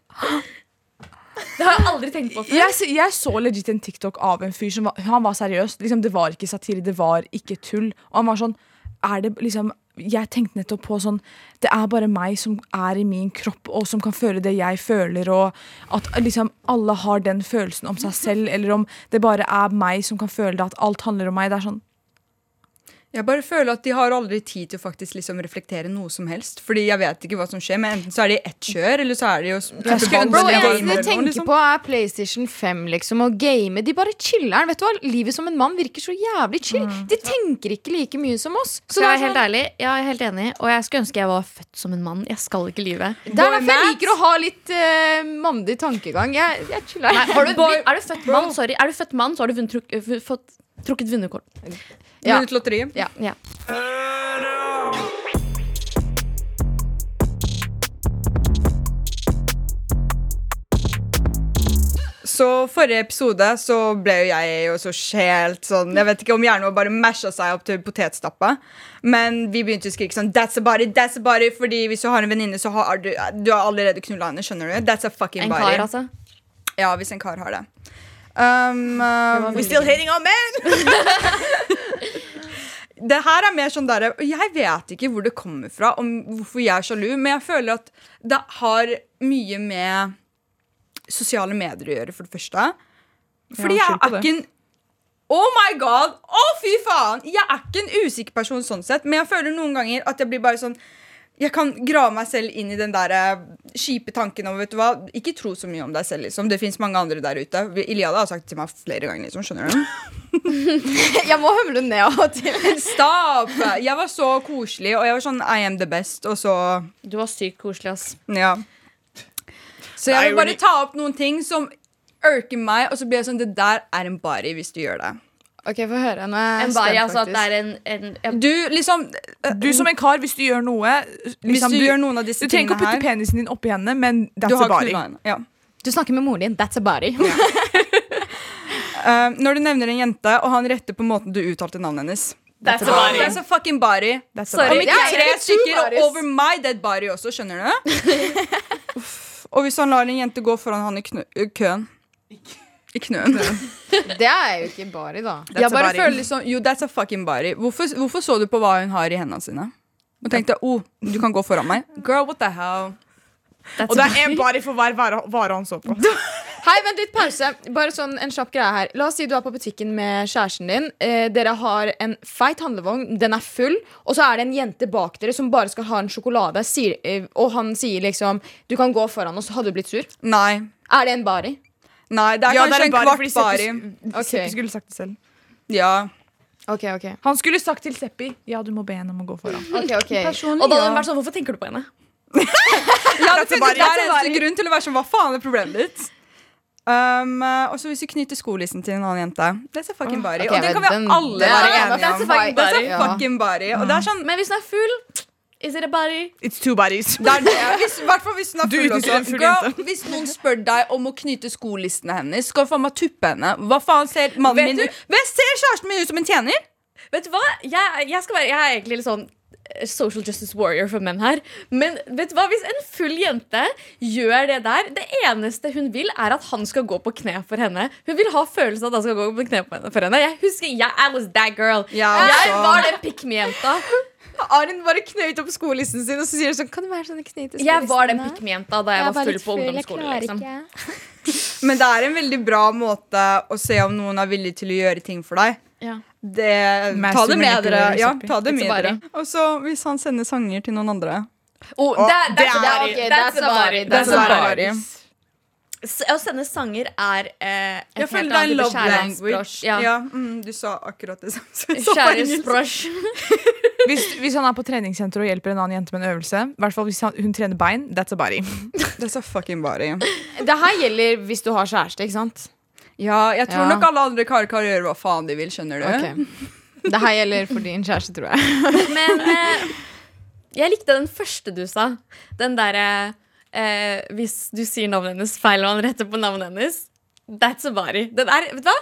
Det har jeg aldri tenkt på før. Jeg, jeg så legit en TikTok av en fyr som var, han var seriøs. Liksom, det var ikke satire, det var ikke tull. Og han var sånn er det liksom jeg tenkte nettopp på sånn Det er bare meg som er i min kropp, og som kan føle det jeg føler, og at liksom alle har den følelsen om seg selv, eller om det bare er meg som kan føle det, at alt handler om meg. Det er sånn Jeg bare føler at de har aldri tid til å faktisk liksom reflektere noe som helst. Fordi jeg vet ikke hva som skjer, men enten så er de i ett kjør, eller så er de jo Jeg skulle Bro, ønske eneste de tenker liksom. på, er PlayStation 5 liksom, og game. De bare chiller'n. Vet du hva? Livet som en mann virker så jævlig chill. De tenker ikke like mye som oss. Så det jeg er helt sånn- ærlig, jeg er helt enig, og jeg skulle ønske jeg var født som en mann. Jeg skal ikke lyve. Det er derfor jeg liker å ha litt uh, mandig tankegang. Jeg, jeg chiller. Nei, har du, er du født mann, sorry, er du født mann, så har du vunnet, truk, trukket vinnerkort. Ja. Vunnet lotteriet. Ja. Ja. Så forrige episode så ble jo jeg jo så helt sånn Jeg vet ikke om hjernen vår bare masha seg opp til potetstappa. Men vi begynte å skrike sånn That's a body, that's a body Fordi hvis du har en venninne, så har du Du har allerede knulla henne. Skjønner du? That's a fucking En body. kar, altså. Ja, hvis en kar har det. Um, uh, We're still hating on men! det her er mer sånn der Jeg vet ikke hvor det kommer fra, om hvorfor jeg er sjalu, men jeg føler at det har mye med sosiale medier å gjøre, for det første. Fordi Ja, jeg er ikke en Oh my god! Å, fy faen! Jeg er ikke en usikker person sånn sett, men jeg føler noen ganger at jeg blir bare sånn jeg kan grave meg selv inn i den der eh, kjipe tanken om vet du hva, Ikke tro så mye om deg selv. liksom Det fins mange andre der ute. Iliada har sagt det til meg flere ganger. liksom, skjønner du? Jeg må humle ned av og til. Stopp! Jeg var så koselig, og jeg var sånn I am the best, og så Du var sykt koselig, ass. Ja. Så jeg vil bare ta opp noen ting som irker meg, og så blir jeg sånn Det der er en body hvis du gjør det. Ok, få høre. Nå er jeg En spent, bari, altså at det er en, en en Du liksom Du som en kar, hvis du gjør noe Hvis liksom, du gjør noen av disse Du trenger ikke å putte her penisen din oppi henne, men Du that's a har body. Ja. Du snakker med moren din. That's a body. Uh, når du nevner en jente, og han retter på måten du uttalte navnet hennes That's a body. That's a fucking body. That's a Sorry. Om body. ikke Ja, tre stykker over my dead body også, skjønner du? Uff. Og hvis han lar en jente gå foran han i køen I knøen. Det er jo ikke body, da. That's Jeg bare føler liksom Jo, that's a fucking body. Hvorfor, hvorfor så du på hva hun har i hendene sine? Og tenkte oh, du kan gå foran meg? Girl, what the hell? that's Og det er en body for hver vare, vare han så på. Hei, vent litt, pause. Bare sånn en kjapp greie her. La oss si du er på butikken med kjæresten din. Eh, dere har en feit handlevogn, den er full, og så er det en jente bak dere som bare skal ha en sjokolade, sier, eh, og han sier liksom Du kan gå foran oss. Hadde du blitt sur? Nei. Er det en bari? Nei, det er Ja, det kanskje er en body, kvart fordi bari. Seppi, Ok. Seppi skulle sagt det selv. Ja. Ok, ok. Han skulle sagt til Seppi Ja, du må be henne om å gå foran. ok, ok Og da hadde hun vært sånn, hvorfor tenker du på henne? ja, det, det, That's a eneste grunn til å være sånn Hva faen er problemet ditt? Um, og så hvis du knytter skolissen til en annen jente That's a fucking bari. Okay, og det kan vi den- alle være enige enige that's a om. fucking bari. Ja. Og det er sånn Men hvis hun er full, is it a body? It's two bodies. det er det. Hvis, I hvis hun er Du full også. full Girl, hvis noen spør deg om å knyte skolissene hennes, skal du faen meg tuppe henne. Hva faen ser mannen Vet min ut? Ser kjæresten min ut som en tjener? Vet du hva? Jeg, jeg skal være Jeg er egentlig litt sånn social justice warrior for menn her. Men vet du hva, hvis en full jente gjør det der Det eneste hun vil, er at han skal gå på kne for henne. Hun vil ha følelsen av at han skal gå på kne for henne- Jeg husker, jeg, I was that girl. Ja, jeg altså. var den pick me-jenta. Arin bare knøyt opp skolelisten sin og så sier hun sånn Kan det være sånn jeg skolelisten? Jeg var den pick da jeg, var full på ungdomsskolen. Liksom. Men det er en veldig bra måte å se om noen er villig til å gjøre ting for deg. Ja. Det, ta det med dere. Ja, ta det med dere. Og så hvis han sender sanger til noen andre. Oh, Å, that, det that's, er- a body. ok, that's, that's a a body. body. That's Det a er body. bare S- Å sende sanger er eh, en Jeg føler det er en love language. Ja. Ja, mm, du sa akkurat det samme. Kjærlighetsbrosj. Hvis, hvis han er på treningssenter og hjelper en annen jente med en øvelse, i hvert fall hvis han, hun trener bein, that's a body. That's a fucking body. Det her gjelder hvis du har kjæreste, ikke sant? Ja, jeg tror Ja. nok alle andre karer kan gjøre hva faen de vil, skjønner du. Okay. Det her gjelder for din kjæreste, tror jeg. Men eh, jeg likte den første du sa. Den derre eh, Hvis du sier navnet hennes feil og han retter på navnet hennes. That's a body. Den er, vet du hva?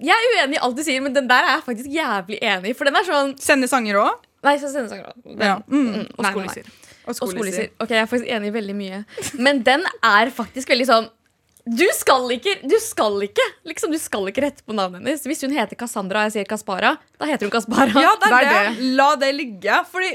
Jeg er uenig i alt du sier, men den der er jeg faktisk jævlig enig i. For den er sånn Sende sanger òg. Nei, så sender sanger også. Ja. Mm. mm, Og skolisser. Og skolisser. Ok, jeg er faktisk enig i veldig mye. Men den er faktisk veldig sånn du skal ikke, du skal ikke liksom, Du skal ikke rette på navnet hennes. Hvis hun heter Cassandra og jeg sier Kaspara, da heter hun Kaspara. Ja, det er er det. La det ligge. Fordi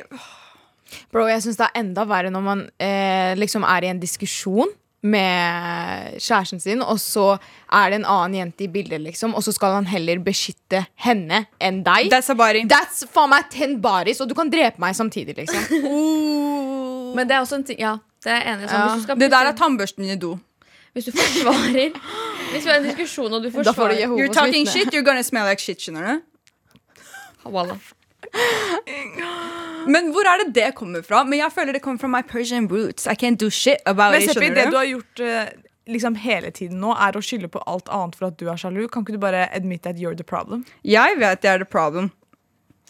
Bro, jeg syns det er enda verre når man eh, liksom er i en diskusjon med kjæresten sin, og så er det en annen jente i bildet, liksom, og så skal han heller beskytte henne enn deg. that's a body. That's faen meg ten bodies, og du kan drepe meg samtidig, liksom. Men det er også en ting Ja, det er enig. Sånn, Ja. hvis, du skal Det der er tannbørsten i do. hvis du forsvarer Hvis vi har en diskusjon og du forsvarer får du You're talking shit, you're gonna smell like shit, skjønner du? Wallah. Men hvor er det det kommer fra? Men jeg føler det kommer fra my Persian roots. I can't do shit about Men it, Seppi, det skjønner du du? har gjort eh, liksom hele tiden nå, er å skylde på alt annet for at du er sjalu. Kan ikke du bare admit at you're the problem? Jeg vet jeg er the problem.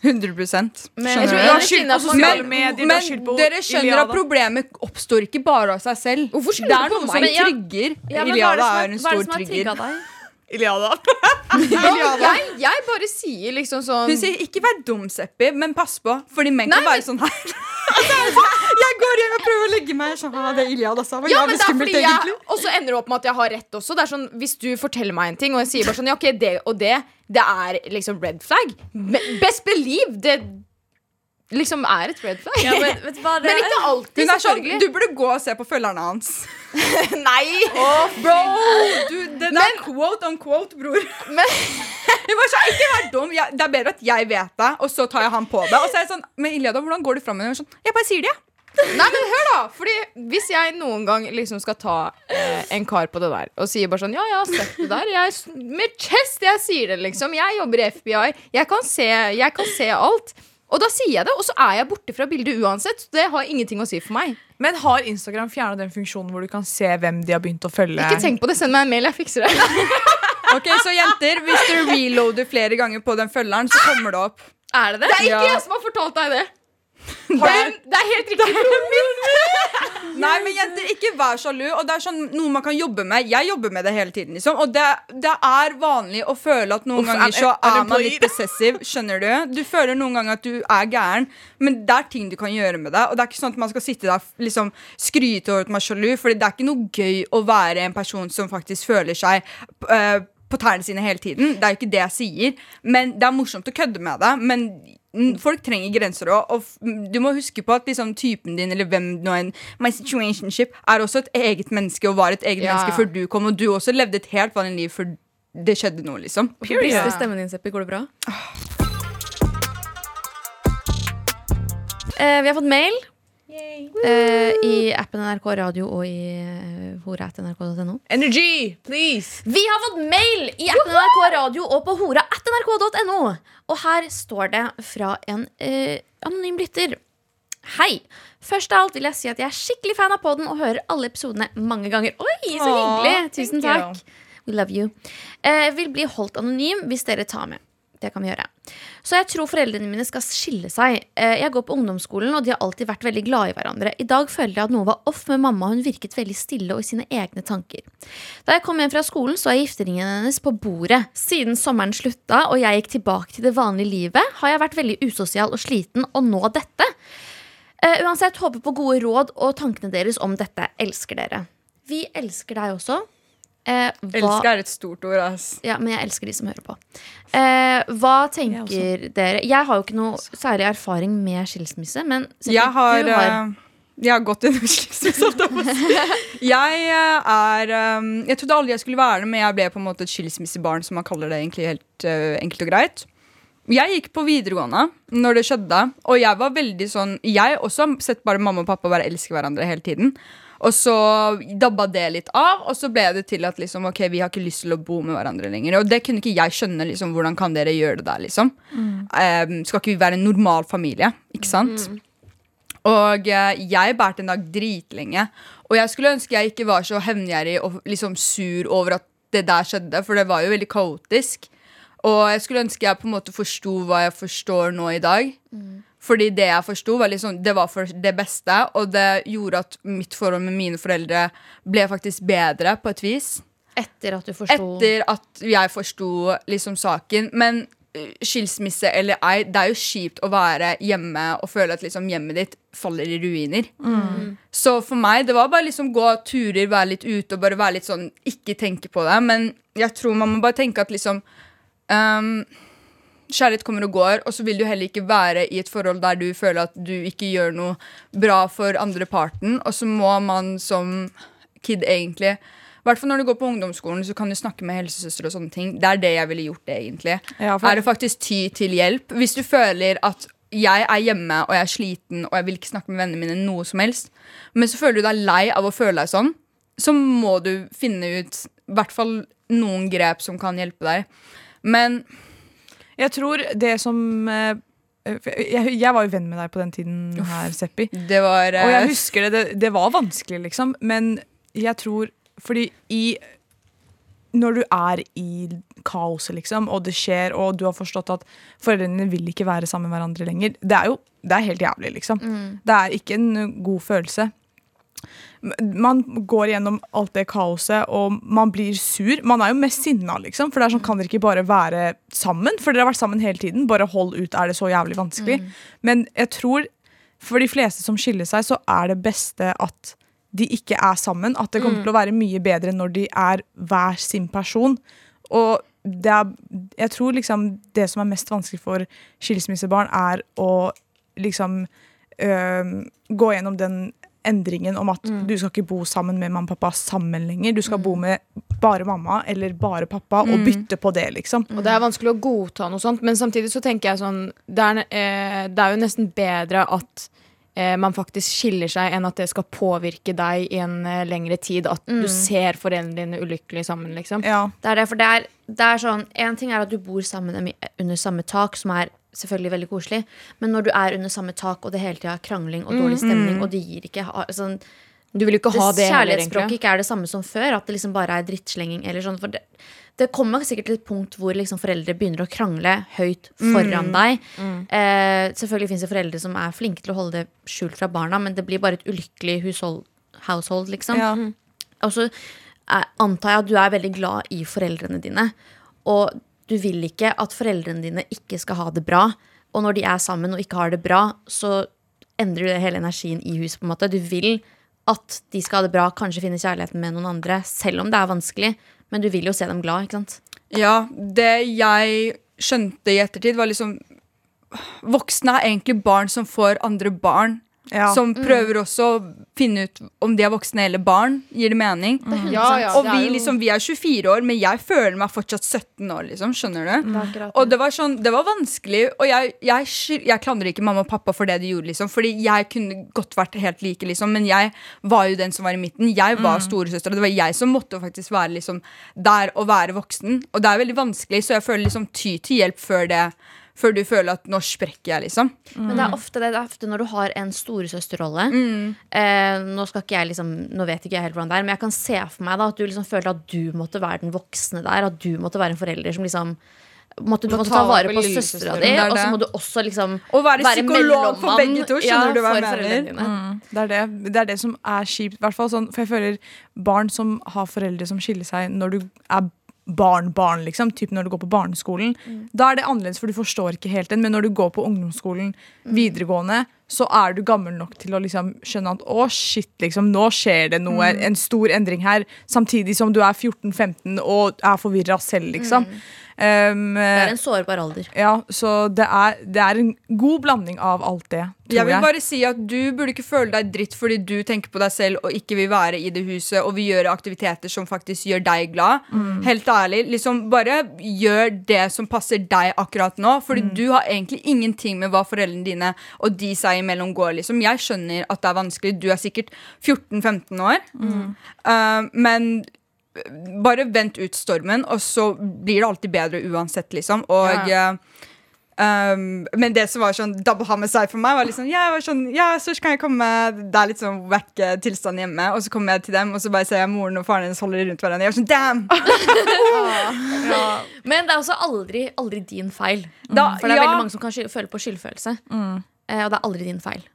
100% Men- Jeg tror på sosiale medier, på dere skjønner Iliada. at problemet oppstår ikke bare av seg selv. Hvorfor skylder det du er på noe som meg? Trigger. Ja, er Iliada er har- en hva er stor det som har trigger. deg? Iliada. Jeg, jeg bare sier liksom sånn Hun sier ikke vær dum, Seppi, men pass på. Fordi menn kan være sånn her. Altså, jeg sånn, jeg går hjem og prøver å legge meg sånn. «Ah, Det er Iliada sa. Ja, jævlig er skummelt, fordi jeg egentlig. Og så ender det opp med at jeg har rett også. Det er sånn, Hvis du forteller meg en ting, og jeg sier bare sånn Ja, ok, det og det, det er liksom red flag. Best believe det liksom er et red flag. Ja, men, vet du hva, det Men ikke alltid, Hun er sånn. Du burde gå og se på følgerne hans. Nei! Bro, du, det der quote on quote, bror. Men, Jeg bare sa, ikke vær dum. Jeg, det er bedre at jeg vet det, og så tar jeg han på det. Og så er jeg sånn, Men Iliada, hvordan går du fram med henne? Sånn, jeg bare sier det, jeg. nei, men hør, da! Fordi Hvis jeg noen gang liksom skal ta eh, en kar på det der og sier bare sånn Ja, jeg har sett det der. Jeg, med chest, jeg sier det, liksom. Jeg jobber i FBI. Jeg kan se, jeg kan se alt. Og da sier jeg det, og så er jeg borte fra bildet uansett. Så det har ingenting å si for meg. Men har Instagram fjerna den funksjonen hvor du kan se hvem de har begynt å følge? Ikke tenk på det, send meg en mail, jeg fikser det. Ok, Så jenter, hvis du reloader flere ganger på den følgeren, så kommer det opp. Er det det? Det er ikke Ja. jeg som har fortalt deg det. Har du, det er helt riktig. Nei, men jenter, ikke vær sjalu. Og det er sånn noe man kan jobbe med. Jeg jobber med det hele tiden. liksom Og det, det er vanlig å føle at noen Uff, ganger så er man litt possessiv. Skjønner du? Du føler noen ganger at du er gæren, men det er ting du kan gjøre med det. Og det er ikke sånn at man skal sitte der liksom skryte over at man er sjalu, Fordi det er ikke noe gøy å være en person som faktisk føler seg uh, på tærne sine hele tiden. Det er jo ikke det jeg sier. Men det er morsomt å kødde med det. Men folk trenger grenser òg. Og mm, du må huske på at liksom, typen din eller hvem du er My situationship er også et eget menneske og var et eget Ja. menneske før du kom. Og du også levde et helt vanlig liv før det skjedde noe, liksom. Hvorfor brister stemmen din, Seppi? Går det bra? Eh, vi har fått mail eh, i appen NRK Radio og i uh, hora.nrk.no. Energy, please! Vi har fått mail i appen NRK Radio og på hora.nrk.no. Og her står det fra en eh, anonym lytter. Hei! Først av alt vil jeg si at jeg er skikkelig fan av podden og hører alle episodene mange ganger. Oi, så hyggelig! Tusen takk. We love you. Eh, vil bli holdt anonym hvis dere tar med. Det kan vi gjøre. Så jeg tror foreldrene mine skal skille seg. Eh, Jeg går på ungdomsskolen, og de har alltid vært veldig glade i hverandre. I dag føler jeg at noe var off med mamma, hun virket veldig stille og i sine egne tanker. Da jeg kom hjem fra skolen, så jeg gifteringen hennes på bordet. Siden sommeren slutta og jeg gikk tilbake til det vanlige livet, har jeg vært veldig usosial og sliten, og nå dette. Eh, uansett, håper på gode råd og tankene deres om dette. Elsker dere. Vi elsker deg også. Eh, hva- Elsker er et stort ord, ass. ja, men jeg elsker de som hører på. Eh, hva tenker dere? Jeg har jo ikke noe særlig erfaring med skilsmisse, men Jeg har, du har eh, jeg har gått gjennom skilsmisse. jeg. Jeg eh, er eh, Jeg trodde aldri jeg skulle være det, men jeg ble på en måte et skilsmissebarn, som man kaller det egentlig helt uh, enkelt og greit. Jeg gikk på videregående når det skjedde, og jeg var veldig sånn Jeg også har sett bare mamma og pappa bare elske hverandre hele tiden. Og så dabba det litt av, og så ble det til at liksom, ok, vi har ikke lyst til å bo med hverandre lenger. Og det kunne ikke jeg skjønne. liksom, Hvordan kan dere gjøre det der, liksom? Eh, skal ikke vi være en normal familie? Ikke sant? Og eh, jeg bærte en dag dritlenge. Og jeg skulle ønske jeg ikke var så hevngjerrig og liksom sur over at det der skjedde, for det var jo veldig kaotisk. Og jeg skulle ønske jeg på en måte forsto hva jeg forstår nå i dag. Fordi det jeg forsto, var liksom, det var for det beste, og det gjorde at mitt forhold med mine foreldre ble faktisk bedre på et vis. Etter at du forsto Etter at jeg forsto liksom saken. Men skilsmisse eller ei, det er jo kjipt å være hjemme og føle at liksom hjemmet ditt faller i ruiner. Så for meg, det var bare liksom gå turer, være litt ute og bare være litt sånn Ikke tenke på det. Men jeg tror man må bare tenke at liksom ehm, Kjærlighet kommer og går, og så vil du heller ikke være i et forhold der du føler at du ikke gjør noe bra for andre parten, og så må man som kid egentlig hvert fall når du går på ungdomsskolen, så kan du snakke med helsesøster og sånne ting. Det er det jeg ville gjort, det, egentlig. Ja, for- Er det faktisk ty til hjelp? Hvis du føler at jeg er hjemme og jeg er sliten og jeg vil ikke snakke med vennene mine noe som helst, men så føler du deg lei av å føle deg sånn, så må du finne ut i hvert fall noen grep som kan hjelpe deg. Men Jeg tror det som eh, jeg, jeg var jo venn med deg på den tiden her, Seppi. det var Og jeg eh, husker det, det, det var vanskelig, liksom. Men jeg tror Fordi i Når du er i kaoset, liksom, og det skjer, og du har forstått at foreldrene vil ikke være sammen med hverandre lenger, det er jo det er helt jævlig, liksom. Det er ikke en god følelse. Man går gjennom alt det kaoset, og man blir sur. Man er jo mest sinna, liksom. For det er sånn, kan dere ikke bare være sammen? For dere har vært sammen hele tiden. Bare hold ut, er det så jævlig vanskelig? Men jeg tror for de fleste som skiller seg, så er det beste at de ikke er sammen. At det kommer til å være mye bedre når de er hver sin person. Og det er, jeg tror liksom det som er mest vanskelig for skilsmissebarn, er å liksom øh, gå gjennom den endringen om at du skal ikke bo sammen med mamma og pappa sammen lenger. Du skal bo med bare mamma eller bare pappa, og bytte på det, liksom. Og det er vanskelig å godta noe sånt, men samtidig så tenker jeg sånn Det er, eh, det er jo nesten bedre at eh, man faktisk skiller seg, enn at det skal påvirke deg i en eh, lengre tid. At du ser foreldrene dine ulykkelig sammen, liksom. Ja. Det er det, for det er, det er sånn En ting er at du bor sammen under samme tak, som er selvfølgelig veldig koselig, men når du er under samme tak, og det hele tida er krangling og dårlig stemning, og det gir ikke sånn, Du vil ikke ha det kjærlighetsspråket ikke er det samme som før. At det liksom bare er drittslenging. Eller sånn, det, det kommer sikkert til et punkt hvor liksom foreldre begynner å krangle høyt foran deg. Eh, selvfølgelig fins det foreldre som er flinke til å holde det skjult fra barna, men det blir bare et ulykkelig hushold, household, liksom. Ja. Og så eh, antar jeg at du er veldig glad i foreldrene dine. Og du vil ikke at foreldrene dine ikke skal ha det bra. Og når de er sammen og ikke har det bra, så endrer du hele energien i huset. på en måte. Du vil at de skal ha det bra, kanskje finne kjærligheten med noen andre, selv om det er vanskelig. Men du vil jo se dem glad, ikke sant? Ja, det jeg skjønte i ettertid, var liksom Voksne er egentlig barn som får andre barn. Ja. Som prøver også å finne ut om de er voksne eller barn. Gir det mening? Ja, ja, Og vi, liksom, vi er 24 år, men jeg føler meg fortsatt 17 år. Liksom, skjønner du? Og det var, sånn, det var vanskelig. Og jeg, jeg, jeg klandrer ikke mamma og pappa for det de gjorde. Liksom, fordi jeg kunne godt vært helt like, liksom, men jeg var jo den som var i midten. Jeg var storesøster, og det var jeg som måtte faktisk være liksom, der og være voksen. Og det er veldig vanskelig, så jeg føler liksom ty til hjelp før det. Før du føler at nå sprekker jeg, liksom. Men det er ofte det, det er ofte når du har en storesøsterrolle. Eh, nå liksom Nå vet ikke jeg helt hvordan det er, men jeg kan se for meg da at du liksom følte at du måtte være den voksne der. At du måtte være en forelder som liksom måtte, Du Må måtte ta vare på søstera di, og så må du også liksom Og være psykolog for begge to, skjønner ja, du hva jeg mener? Mm. Det er det, det er det som er kjipt. hvert fall sånn, for jeg føler barn som har foreldre som skiller seg når du er barn, barn, liksom, typ når du går på barneskolen, da er det annerledes, for du forstår ikke helt den. Men når du går på ungdomsskolen, videregående, så er du gammel nok til å liksom skjønne at å, shit, liksom, nå skjer det noe, en stor endring her, samtidig som du er 14-15 og er forvirra selv, liksom. Um, Det er en sårbar alder. ja, så det er, det er en god blanding av alt det, tror Jeg vil jeg. bare si at Du burde ikke føle deg dritt fordi du tenker på deg selv og ikke vil være i det huset og vil gjøre aktiviteter som faktisk gjør deg glad. Helt ærlig, liksom Bare gjør det som passer deg akkurat nå. Fordi du har egentlig ingenting med hva foreldrene dine og de seg imellom går. liksom Jeg skjønner at det er vanskelig. Du er sikkert 14-15 år. Uh, men bare vent ut stormen, og så blir det alltid bedre uansett, liksom. Og ja. Um, men det som var sånn double homicide for meg, var liksom Ja, jeg var sånn, ja så kan jeg komme Det er litt sånn wack eh, tilstand hjemme. Og så kommer jeg til dem, og så bare ser jeg moren og faren hennes holder rundt hverandre. Jeg var sånn, damn! Men det er også aldri, aldri din feil. Da, For det er ja, veldig mange som kan føle på skyldfølelse. Mm. og det er aldri din feil.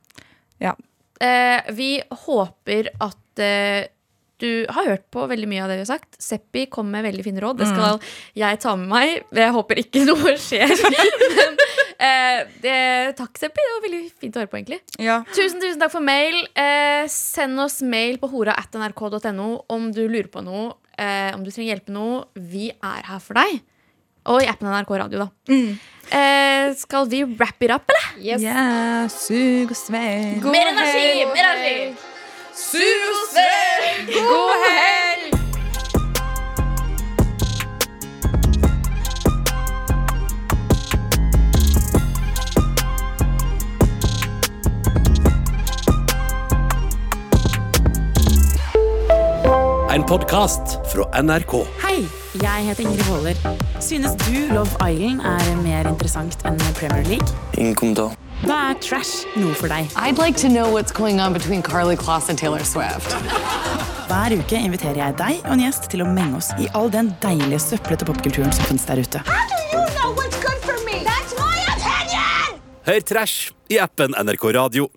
Ja. Eh, vi håper at eh, du har hørt på veldig mye av det vi har sagt. Seppi kom med veldig fine råd. Det skal jeg ta med meg. Jeg håper ikke noe skjer. Men, eh, det, takk, Seppi. Det var veldig fint å høre på, egentlig. ja. Tusen, tusen takk for mail. Eh, send oss mail på hora.nrk.no om du lurer på noe, eh, om du trenger hjelp med noe. Vi er her for deg. Og i appen NRK Radio, da. Eh, skal vi wrap it up, eller? Yes. Yeah, sug og sveg. Mer energi! Mer energi! Sug og sveg! God helg! En podkast fra NRK. Hei, jeg heter Ingrid Waaler. Synes du Love Island er mer interessant enn Premier League? Ingen kommentar. Da er trash noe for deg. I'd like to know what's going on between Carly Kloss and Taylor Swift. Hver uke inviterer jeg deg og en gjest til å menge oss i all den deilige søplete popkulturen som finnes der ute. Hør Trash i appen NRK Radio.